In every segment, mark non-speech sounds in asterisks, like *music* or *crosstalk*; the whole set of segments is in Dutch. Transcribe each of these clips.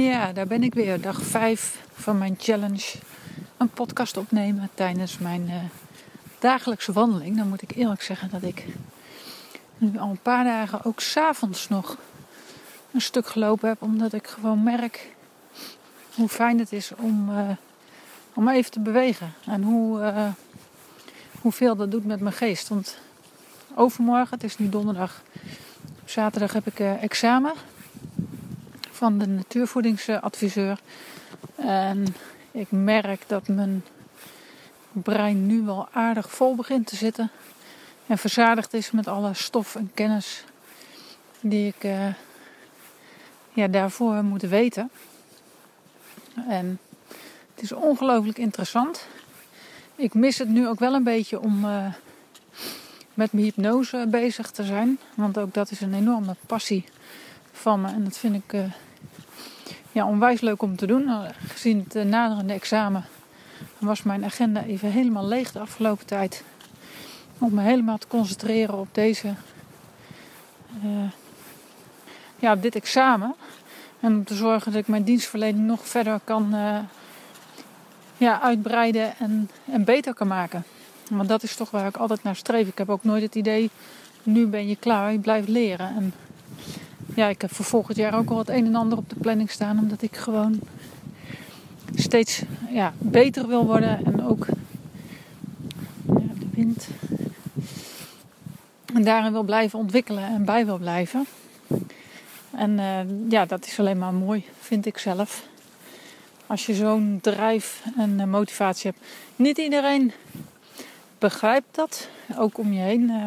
Ja, daar ben ik weer. Dag 5 van mijn challenge. Een podcast opnemen tijdens mijn uh, dagelijkse wandeling. Dan moet ik eerlijk zeggen dat ik nu al een paar dagen ook s'avonds nog een stuk gelopen heb. Omdat ik gewoon merk hoe fijn het is om, uh, om even te bewegen. En hoe, uh, hoeveel dat doet met mijn geest. Want overmorgen, het is nu donderdag, zaterdag heb ik examen van de natuurvoedingsadviseur. En ik merk dat mijn brein nu wel aardig vol begint te zitten. En verzadigd is met alle stof en kennis die ik uh, ja, daarvoor moet weten. En het is ongelooflijk interessant. Ik mis het nu ook wel een beetje om uh, met mijn hypnose bezig te zijn. Want ook dat is een enorme passie van me. En dat vind ik uh, ja, onwijs leuk om te doen. Nou, gezien het eh, naderende examen was mijn agenda even helemaal leeg de afgelopen tijd. Om me helemaal te concentreren op deze, uh, ja, op dit examen. En om te zorgen dat ik mijn dienstverlening nog verder kan ja, uitbreiden en, en beter kan maken. Want dat is toch waar ik altijd naar streef. Ik heb ook nooit het idee, nu ben je klaar, je blijft leren. En ja, ik heb voor volgend jaar ook al het een en ander op de planning staan. Omdat ik gewoon steeds ja, beter wil worden. En ook de wind. En daarin wil blijven ontwikkelen en bij wil blijven. En uh, ja, dat is alleen maar mooi, vind ik zelf. Als je zo'n drijf en uh, motivatie hebt. Niet iedereen begrijpt dat. Ook om je heen uh,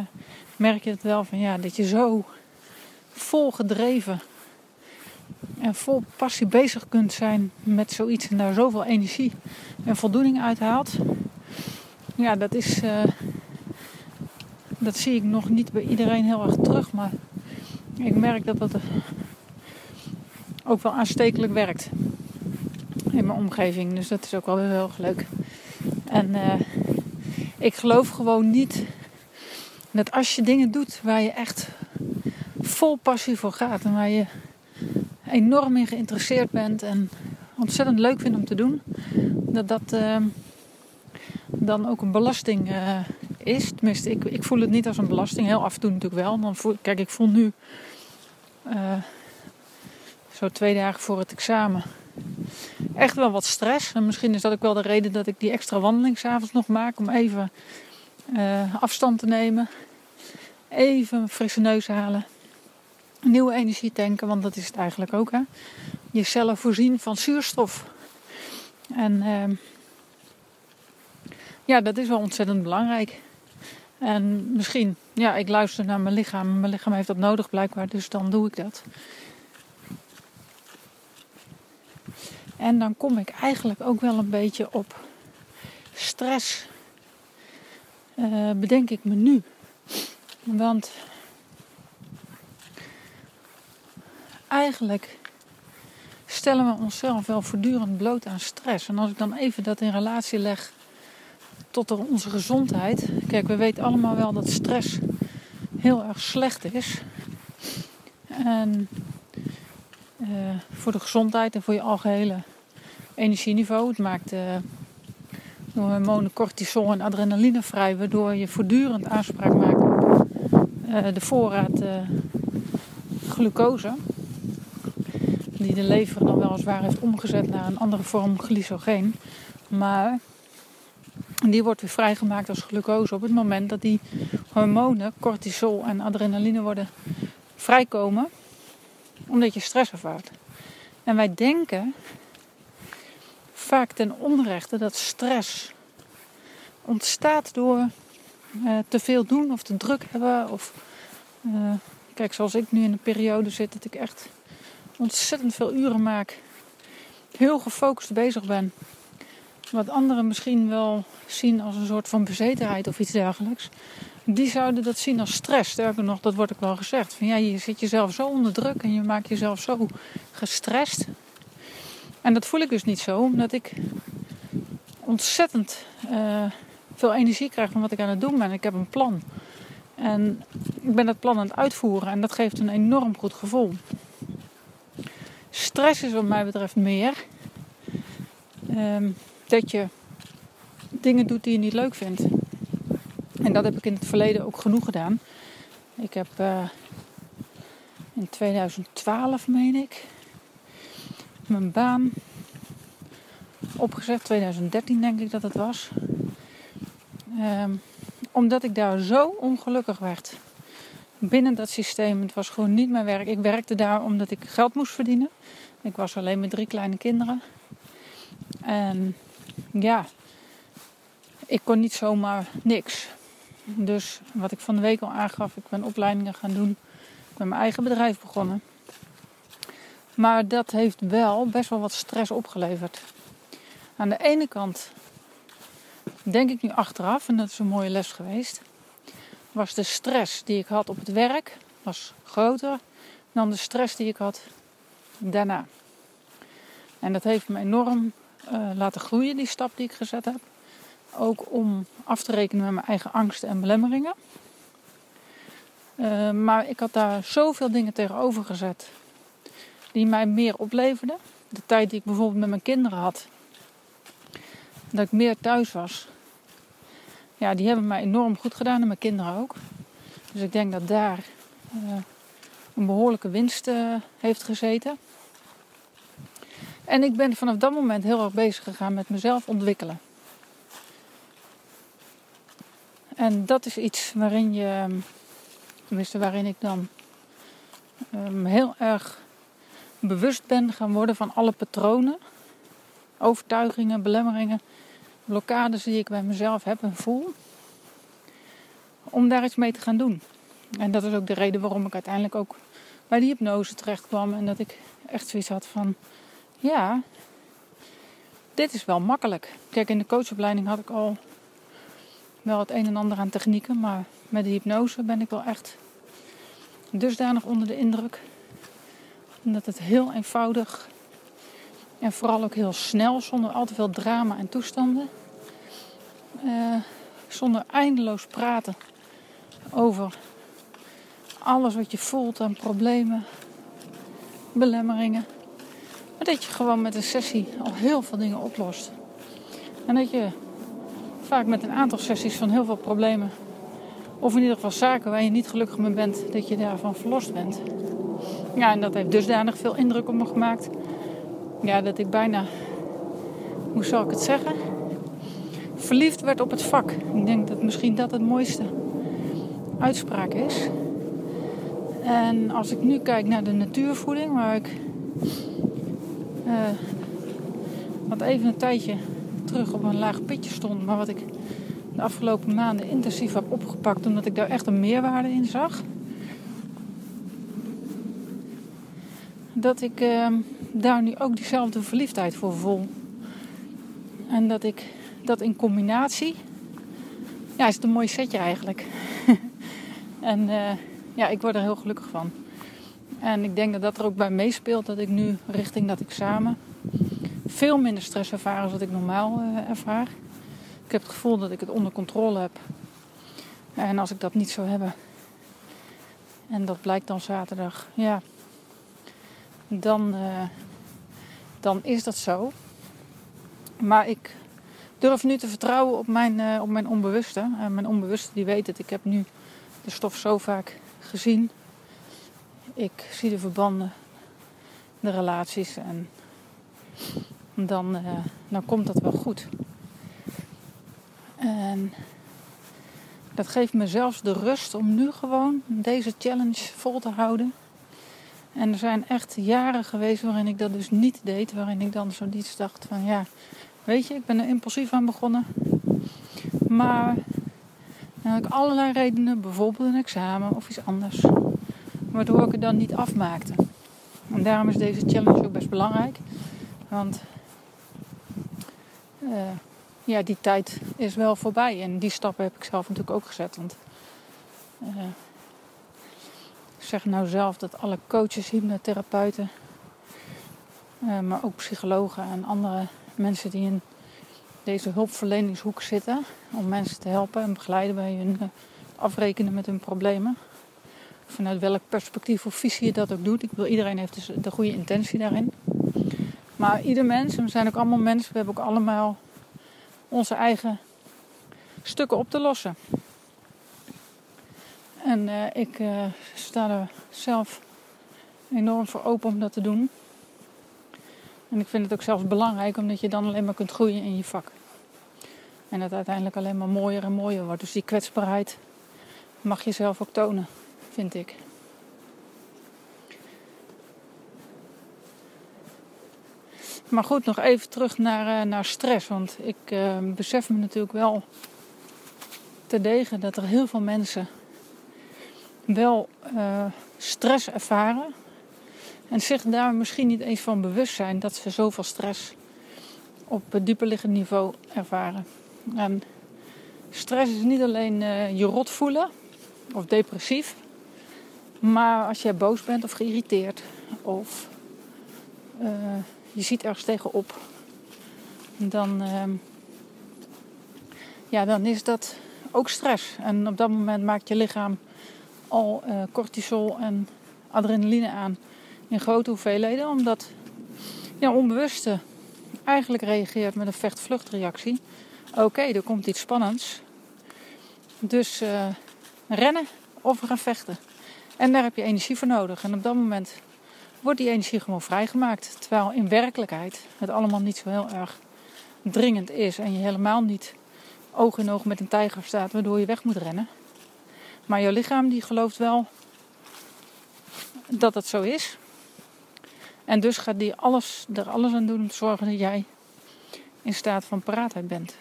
merk je het wel van ja, dat je zo vol gedreven en vol passie bezig kunt zijn met zoiets en daar zoveel energie en voldoening uit haalt. Ja, dat is. Uh, dat zie ik nog niet bij iedereen heel erg terug, maar ik merk dat dat ook wel aanstekelijk werkt in mijn omgeving. Dus dat is ook wel heel erg leuk. En uh, ik geloof gewoon niet dat als je dingen doet waar je echt vol passie voor gaat en waar je enorm in geïnteresseerd bent en ontzettend leuk vindt om te doen, dat dat uh, dan ook een belasting uh, is. Tenminste, ik, ik voel het niet als een belasting. Heel af en toe natuurlijk wel. Dan kijk, ik voel nu uh, zo twee dagen voor het examen echt wel wat stress. En misschien is dat ook wel de reden dat ik die extra wandeling s'avonds nog maak om even afstand te nemen. Even frisse neus halen nieuwe energie tanken, want dat is het eigenlijk ook. Hè? Je cellen voorzien van zuurstof. En uh, ja, dat is wel ontzettend belangrijk. En misschien, ja, ik luister naar mijn lichaam. Mijn lichaam heeft dat nodig blijkbaar, dus dan doe ik dat. En dan kom ik eigenlijk ook wel een beetje op stress. Uh, bedenk ik me nu. Want eigenlijk stellen we onszelf wel voortdurend bloot aan stress. En als ik dan even dat in relatie leg tot onze gezondheid. Kijk, we weten allemaal wel dat stress heel erg slecht is. En uh, voor de gezondheid en voor je algehele energieniveau. Het maakt uh, hormonen cortisol en adrenaline vrij, waardoor je voortdurend aanspraak maakt op uh, de voorraad glucose die de lever dan weliswaar heeft omgezet naar een andere vorm glycogeen. Maar die wordt weer vrijgemaakt als glucose op het moment dat die hormonen, cortisol en adrenaline worden vrijkomen, omdat je stress ervaart. En wij denken vaak ten onrechte dat stress ontstaat door uh, te veel doen of te druk hebben. Of, uh, kijk, zoals ik nu in een periode zit, dat ik echt ontzettend veel uren maak, heel gefocust bezig ben. Wat anderen misschien wel zien als een soort van bezetenheid of iets dergelijks. Die zouden dat zien als stress. Sterker nog, dat wordt ook wel gezegd. Van ja, je zit jezelf zo onder druk en je maakt jezelf zo gestrest. En dat voel ik dus niet zo, omdat ik ontzettend uh, veel energie krijg van wat ik aan het doen ben. Ik heb een plan. En ik ben dat plan aan het uitvoeren en dat geeft een enorm goed gevoel. Stress is wat mij betreft meer ehm, dat je dingen doet die je niet leuk vindt. En dat heb ik in het verleden ook genoeg gedaan. Ik heb uh, in 2012, meen ik, mijn baan opgezegd. 2013 denk ik dat het was. Um, omdat ik daar zo ongelukkig werd. Binnen dat systeem. Het was gewoon niet mijn werk. Ik werkte daar omdat ik geld moest verdienen. Ik was alleen met drie kleine kinderen. En ja, ik kon niet zomaar niks. Dus wat ik van de week al aangaf, ik ben opleidingen gaan doen. Ik ben mijn eigen bedrijf begonnen. Maar dat heeft wel best wel wat stress opgeleverd. Aan de ene kant denk ik nu achteraf, en dat is een mooie les geweest, was de stress die ik had op het werk was groter dan de stress die ik had daarna. En dat heeft me enorm uh, laten groeien, die stap die ik gezet heb. Ook om af te rekenen met mijn eigen angsten en belemmeringen. Uh, maar ik had daar zoveel dingen tegenover gezet die mij meer opleverden. De tijd die ik bijvoorbeeld met mijn kinderen had, dat ik meer thuis was. Ja, die hebben mij enorm goed gedaan en mijn kinderen ook. Dus ik denk dat daar uh, een behoorlijke winst uh, heeft gezeten. En ik ben vanaf dat moment heel erg bezig gegaan met mezelf ontwikkelen. En dat is iets waarin je, tenminste waarin ik dan um, heel erg bewust ben gaan worden van alle patronen, overtuigingen, belemmeringen, blokkades die ik bij mezelf heb en voel. Om daar iets mee te gaan doen. En dat is ook de reden waarom ik uiteindelijk ook bij die hypnose terecht kwam. En dat ik echt zoiets had van, ja, dit is wel makkelijk. Kijk, in de coachopleiding had ik al wel het een en ander aan technieken. Maar met de hypnose ben ik wel echt dusdanig onder de indruk. Dat het heel eenvoudig en vooral ook heel snel, zonder al te veel drama en toestanden. Uh, zonder eindeloos praten over alles wat je voelt aan problemen, belemmeringen. Maar dat je gewoon met een sessie al heel veel dingen oplost. En dat je vaak met een aantal sessies van heel veel problemen, of in ieder geval zaken waar je niet gelukkig mee bent, dat je daarvan verlost bent. Ja, en dat heeft dusdanig veel indruk op me gemaakt. Ja, dat ik bijna, hoe zal ik het zeggen? Verliefd werd op het vak. Ik denk dat misschien dat het mooiste uitspraak is. En als ik nu kijk naar de natuurvoeding, waar ik uh, wat even een tijdje terug op een laag pitje stond, maar wat ik de afgelopen maanden intensief heb opgepakt, omdat ik daar echt een meerwaarde in zag. Dat ik uh, daar nu ook diezelfde verliefdheid voor voel. En dat ik dat in combinatie, ja, is het een mooi setje eigenlijk. *laughs* en uh, ja, ik word er heel gelukkig van. En ik denk dat dat er ook bij meespeelt dat ik nu richting dat examen veel minder stress ervaar dan wat ik normaal uh, ervaar. Ik heb het gevoel dat ik het onder controle heb. En als ik dat niet zou hebben, en dat blijkt dan zaterdag, ja, dan, uh, dan is dat zo. Maar ik durf nu te vertrouwen op mijn, uh, op mijn onbewuste. En mijn onbewuste die weet het. Ik heb nu de stof zo vaak gezien. Ik zie de verbanden, de relaties en dan, dan komt dat wel goed. En dat geeft me zelfs de rust om nu gewoon deze challenge vol te houden. En er zijn echt jaren geweest waarin ik dat dus niet deed. Waarin ik dan zoiets dacht van ja, weet je, ik ben er impulsief aan begonnen. Maar dan had ik allerlei redenen, bijvoorbeeld een examen of iets anders. Waardoor ik het dan niet afmaakte. En daarom is deze challenge ook best belangrijk. Want uh, ja, die tijd is wel voorbij. En die stappen heb ik zelf natuurlijk ook gezet. Want ik zeg nou zelf dat alle coaches, hypnotherapeuten, uh, maar ook psychologen en andere mensen die in deze hulpverleningshoek zitten om mensen te helpen en begeleiden bij hun afrekenen met hun problemen Vanuit welk perspectief of visie je dat ook doet. Ik wil iedereen heeft dus de goede intentie daarin. Maar ieder mens, en we zijn ook allemaal mensen, we hebben ook allemaal onze eigen stukken op te lossen. En uh, ik uh, sta er zelf enorm voor open om dat te doen. En ik vind het ook zelfs belangrijk omdat je dan alleen maar kunt groeien in je vak. En het uiteindelijk alleen maar mooier en mooier wordt. Dus die kwetsbaarheid mag je zelf ook tonen, vind ik. Maar goed, nog even terug naar, uh, naar stress. Want ik besef me natuurlijk wel terdege dat er heel veel mensen wel uh, stress ervaren. En zich daar misschien niet eens van bewust zijn dat ze zoveel stress op het dieperliggend niveau ervaren. En stress is niet alleen uh, je rot voelen of depressief. Maar als je boos bent of geïrriteerd of uh, je ziet ergens tegenop, dan, uh, ja, dan is dat ook stress. En op dat moment maakt je lichaam al uh, cortisol en adrenaline aan in grote hoeveelheden, omdat je onbewuste eigenlijk reageert met een vecht-vluchtreactie. Oké, er komt iets spannends. Dus uh, rennen of gaan vechten. En daar heb je energie voor nodig. En op dat moment wordt die energie gewoon vrijgemaakt. Terwijl in werkelijkheid het allemaal niet zo heel erg dringend is. En je helemaal niet oog in oog met een tijger staat waardoor je weg moet rennen. Maar jouw lichaam die gelooft wel dat het zo is. En dus gaat die alles, er alles aan doen om te zorgen dat jij in staat van paraatheid bent.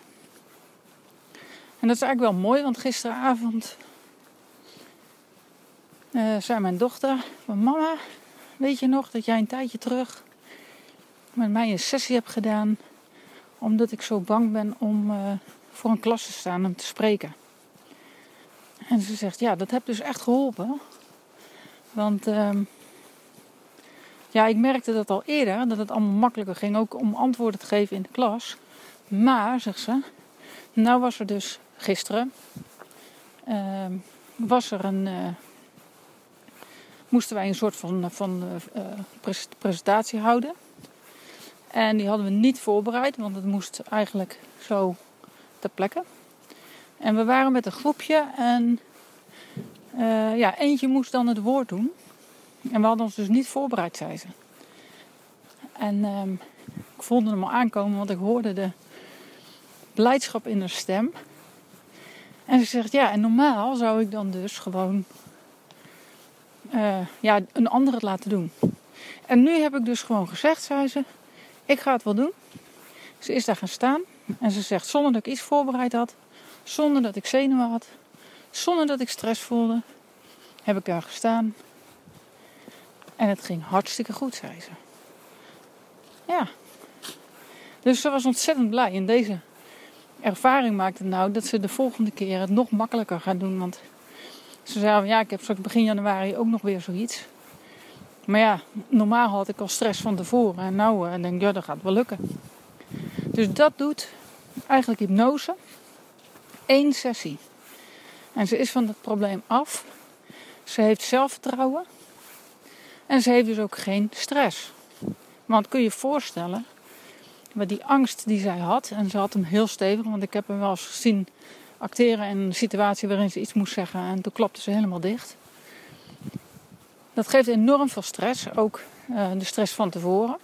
En dat is eigenlijk wel mooi, want gisteravond uh, zei mijn dochter mama, weet je nog dat jij een tijdje terug met mij een sessie hebt gedaan omdat ik zo bang ben om uh, voor een klas te staan en te spreken. En ze zegt, ja, dat heeft dus echt geholpen. Want uh, ja, ik merkte dat al eerder, dat het allemaal makkelijker ging, ook om antwoorden te geven in de klas. Maar, zegt ze, nou was er dus gisteren, uh, was er een, uh, moesten wij een soort van, van uh, presentatie houden. En die hadden we niet voorbereid, want het moest eigenlijk zo ter plekke. En we waren met een groepje en ja, eentje moest dan het woord doen. En we hadden ons dus niet voorbereid, zei ze. En um, ik voelde hem al aankomen, want ik hoorde de blijdschap in haar stem. En ze zegt, ja, en normaal zou ik dan dus gewoon uh, ja, een ander het laten doen. En nu heb ik dus gewoon gezegd, zei ze, ik ga het wel doen. Ze is daar gaan staan en ze zegt, zonder dat ik iets voorbereid had, zonder dat ik zenuwen had, zonder dat ik stress voelde, heb ik daar gestaan en het ging hartstikke goed, zei ze. Ja. Dus ze was ontzettend blij. En deze ervaring maakte nou dat ze de volgende keer het nog makkelijker gaat doen. Want ze zei, ja, ik heb straks begin januari ook nog weer zoiets. Maar ja, normaal had ik al stress van tevoren. En nou uh, denk ik, ja, dat gaat wel lukken. Dus dat doet eigenlijk hypnose. Één sessie. En ze is van het probleem af. Ze heeft zelfvertrouwen. En ze heeft dus ook geen stress. Want kun je je voorstellen, met die angst die zij had, en ze had hem heel stevig, want ik heb hem wel eens gezien acteren in een situatie waarin ze iets moest zeggen en toen klapte ze helemaal dicht. Dat geeft enorm veel stress, ook uh, de stress van tevoren.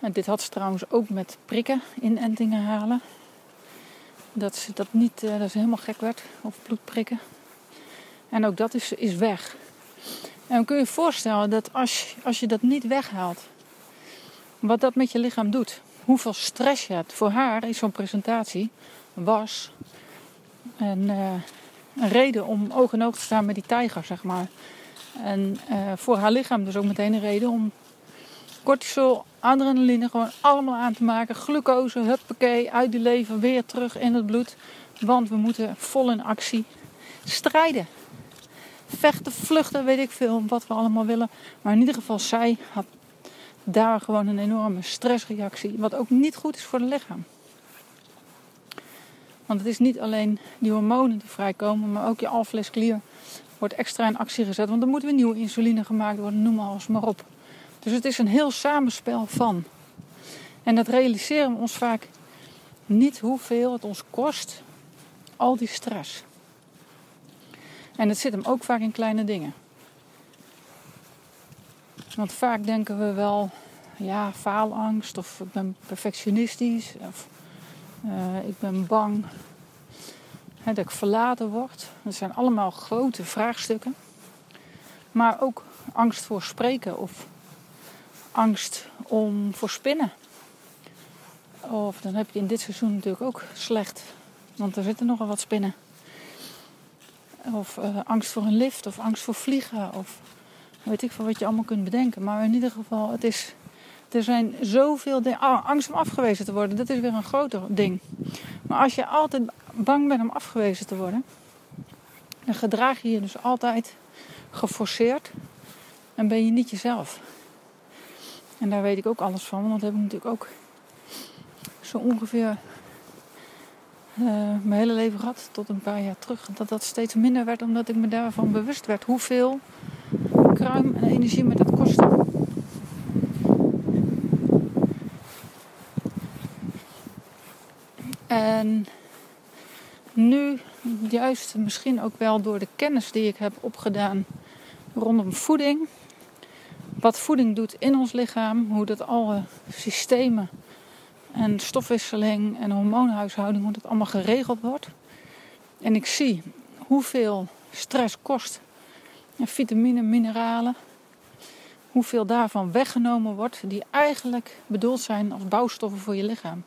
En dit had ze trouwens ook met prikken, inentingen halen. Dat ze dat niet, uh, dat ze helemaal gek werd, of bloedprikken. En ook dat is, is weg. En dan kun je je voorstellen dat als, als je dat niet weghaalt, wat dat met je lichaam doet. Hoeveel stress je hebt. Voor haar is zo'n presentatie was een, uh, een, reden om oog in oog te staan met die tijger, zeg maar. En uh, voor haar lichaam dus ook meteen een reden om cortisol, adrenaline gewoon allemaal aan te maken. Glucose, huppakee, uit die leven, weer terug in het bloed. Want we moeten vol in actie strijden vechten, vluchten, weet ik veel, wat we allemaal willen. Maar in ieder geval, zij had daar gewoon een enorme stressreactie, wat ook niet goed is voor het lichaam. Want het is niet alleen die hormonen die vrijkomen, maar ook je alvleesklier wordt extra in actie gezet. Want er moet weer nieuwe insuline gemaakt worden, noem alles maar op. Dus het is een heel samenspel van. En dat realiseren we ons vaak niet hoeveel het ons kost, al die stress. En het zit hem ook vaak in kleine dingen. Want vaak denken we wel, ja, faalangst of ik ben perfectionistisch of uh, ik ben bang hè, dat ik verlaten word. Dat zijn allemaal grote vraagstukken. Maar ook angst voor spreken of angst om voor spinnen. Of dan heb je in dit seizoen natuurlijk ook slecht, want er zitten nogal wat spinnen. Of uh, angst voor een lift, of angst voor vliegen, of weet ik veel wat je allemaal kunt bedenken. Maar in ieder geval, het is, er zijn zoveel dingen. Oh, angst om afgewezen te worden, dat is weer een groter ding. Maar als je altijd bang bent om afgewezen te worden, dan gedraag je je dus altijd geforceerd en ben je niet jezelf. En daar weet ik ook alles van, want dat heb ik natuurlijk ook zo ongeveer uh, mijn hele leven gehad, tot een paar jaar terug. Dat dat steeds minder werd, omdat ik me daarvan bewust werd hoeveel kruim en energie me dat kostte. En nu, juist misschien ook wel door de kennis die ik heb opgedaan rondom voeding. Wat voeding doet in ons lichaam, hoe dat alle systemen en stofwisseling en hormoonhuishouding, hoe dat allemaal geregeld wordt. En ik zie hoeveel stress kost. En vitamine, mineralen. Hoeveel daarvan weggenomen wordt, die eigenlijk bedoeld zijn als bouwstoffen voor je lichaam.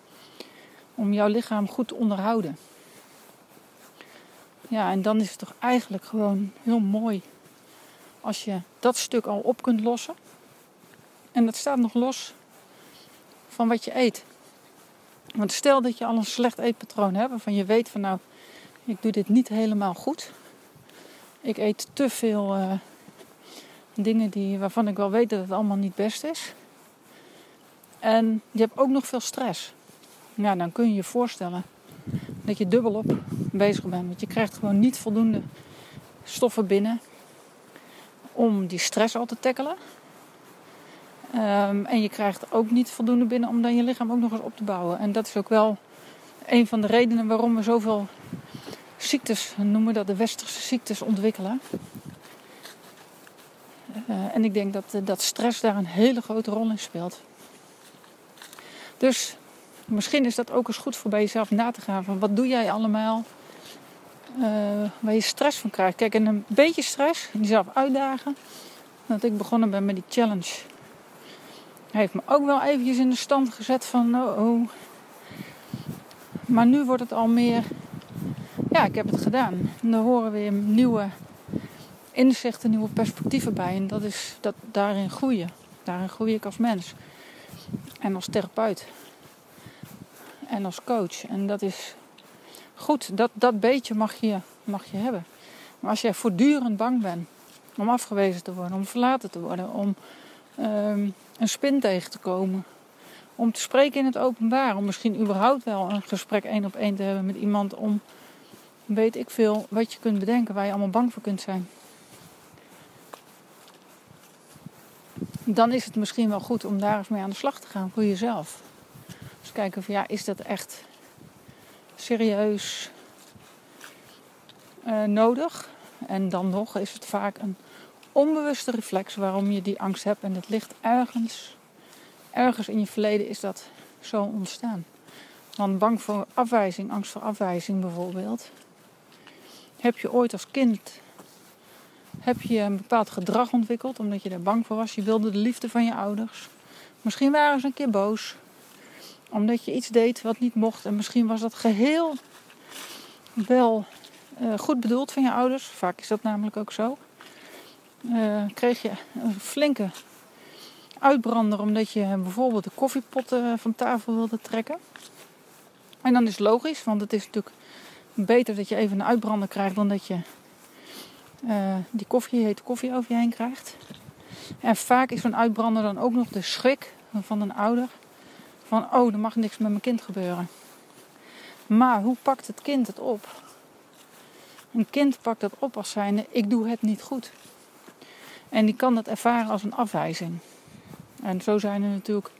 Om jouw lichaam goed te onderhouden. Ja, en dan is het toch eigenlijk gewoon heel mooi als je dat stuk al op kunt lossen. En dat staat nog los van wat je eet. Want stel dat je al een slecht eetpatroon hebt, waarvan je weet van nou, ik doe dit niet helemaal goed. Ik eet te veel uh, dingen die, waarvan ik wel weet dat het allemaal niet best is. En je hebt ook nog veel stress. Ja, dan kun je je voorstellen dat je dubbelop bezig bent. Want je krijgt gewoon niet voldoende stoffen binnen om die stress al te tackelen. Um, en je krijgt ook niet voldoende binnen om dan je lichaam ook nog eens op te bouwen. En dat is ook wel een van de redenen waarom we zoveel ziektes, noemen dat de westerse ziektes, ontwikkelen. Uh, en ik denk dat, dat stress daar een hele grote rol in speelt. Dus misschien is dat ook eens goed voor bij jezelf na te gaan. Van wat doe jij allemaal uh, waar je stress van krijgt. Kijk, en een beetje stress, jezelf uitdagen. Dat ik begonnen ben met die challenge heeft me ook wel eventjes in de stand gezet van oh, oh. Maar nu wordt het al meer, ja, ik heb het gedaan. En daar horen weer nieuwe inzichten, nieuwe perspectieven bij. En dat is dat daarin groeien. Daarin groei ik als mens. En als therapeut. En als coach. En dat is goed. Dat, dat beetje mag je, mag je hebben. Maar als jij voortdurend bang bent om afgewezen te worden, om verlaten te worden, om Ehm, een spin tegen te komen. Om te spreken in het openbaar. Om misschien überhaupt wel een gesprek één op één te hebben met iemand. Om weet ik veel wat je kunt bedenken waar je allemaal bang voor kunt zijn. Dan is het misschien wel goed om daar eens mee aan de slag te gaan voor jezelf. Dus kijken van ja, is dat echt serieus uh, nodig? En dan nog is het vaak een onbewuste reflex waarom je die angst hebt. En dat ligt ergens, ergens in je verleden is dat zo ontstaan. Want bang voor afwijzing, angst voor afwijzing bijvoorbeeld. Heb je ooit als kind heb je een bepaald gedrag ontwikkeld omdat je daar bang voor was. Je wilde de liefde van je ouders. Misschien waren ze een keer boos omdat je iets deed wat niet mocht. En misschien was dat geheel wel uh, goed bedoeld van je ouders. Vaak is dat namelijk ook zo uh, kreeg je een flinke uitbrander omdat je bijvoorbeeld de koffiepot uh, van tafel wilde trekken. En dan is het logisch, want het is natuurlijk beter dat je even een uitbrander krijgt dan dat je die koffie, hete koffie over je heen krijgt. En vaak is zo'n uitbrander dan ook nog de schrik van een ouder. Van, oh, er mag niks met mijn kind gebeuren. Maar hoe pakt het kind het op? Een kind pakt dat op als zijnde, ik doe het niet goed. En die kan dat ervaren als een afwijzing. En zo zijn er natuurlijk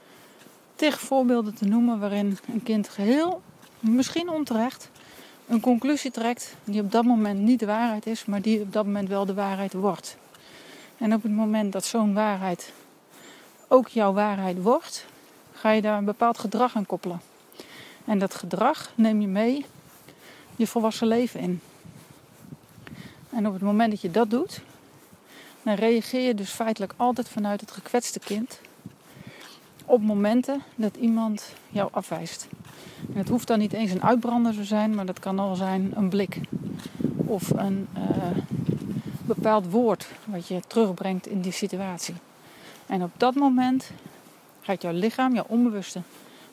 tig voorbeelden te noemen waarin een kind geheel, misschien onterecht, een conclusie trekt die op dat moment niet de waarheid is, maar die op dat moment wel de waarheid wordt. En op het moment dat zo'n waarheid ook jouw waarheid wordt, ga je daar een bepaald gedrag aan koppelen. En dat gedrag neem je mee je volwassen leven in. En op het moment dat je dat doet, dan reageer je dus feitelijk altijd vanuit het gekwetste kind op momenten dat iemand jou afwijst. Het hoeft dan niet eens een uitbrander te zijn, maar dat kan al zijn een blik of een uh, bepaald woord wat je terugbrengt in die situatie. En op dat moment gaat jouw lichaam, jouw onbewuste,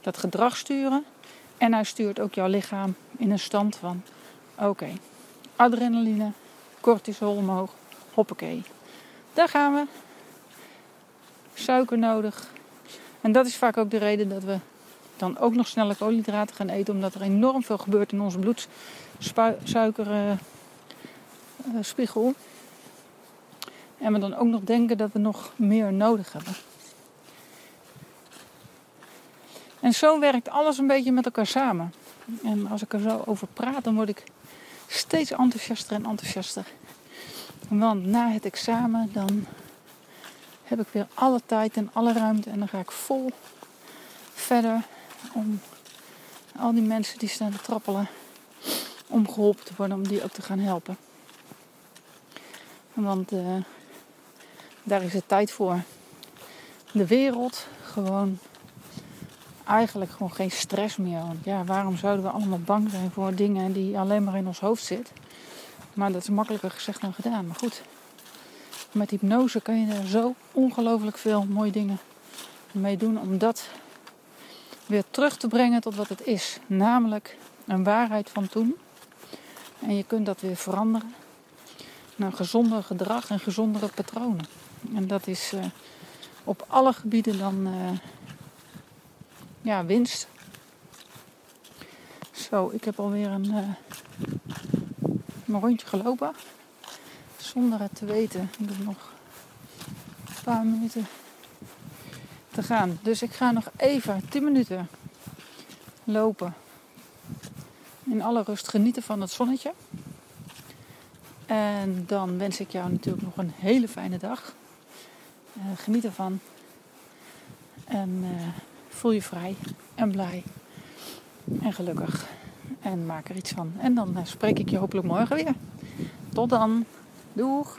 dat gedrag sturen. En hij stuurt ook jouw lichaam in een stand van: oké, adrenaline, cortisol omhoog, hoppakee. Daar gaan we. Suiker nodig. En dat is vaak ook de reden dat we dan ook nog sneller koolhydraten gaan eten, omdat er enorm veel gebeurt in onze bloedsuikerspiegel. Uh, en we dan ook nog denken dat we nog meer nodig hebben. En zo werkt alles een beetje met elkaar samen. En als ik er zo over praat, dan word ik steeds enthousiaster en enthousiaster. Want na het examen, dan heb ik weer alle tijd en alle ruimte. En dan ga ik vol verder om al die mensen die staan te trappelen, om geholpen te worden, om die ook te gaan helpen. Want uh, daar is het tijd voor. De wereld gewoon eigenlijk gewoon geen stress meer. Want ja, waarom zouden we allemaal bang zijn voor dingen die alleen maar in ons hoofd zitten? Maar dat is makkelijker gezegd dan gedaan. Maar goed, met hypnose kan je er zo ongelooflijk veel mooie dingen mee doen om dat weer terug te brengen tot wat het is. Namelijk een waarheid van toen. En je kunt dat weer veranderen naar gezonder gedrag en gezondere patronen. En dat is uh, op alle gebieden dan uh, ja, winst. Zo, ik heb alweer een, uh, een rondje gelopen. Zonder het te weten. Ik heb nog een paar minuten te gaan. Dus ik ga nog even 10 minuten lopen. In alle rust genieten van het zonnetje. En dan wens ik jou natuurlijk nog een hele fijne dag. Uh, geniet ervan. En uh, voel je vrij en blij en gelukkig. En maak er iets van. En dan uh, spreek ik je hopelijk morgen weer. Tot dan. Doeg!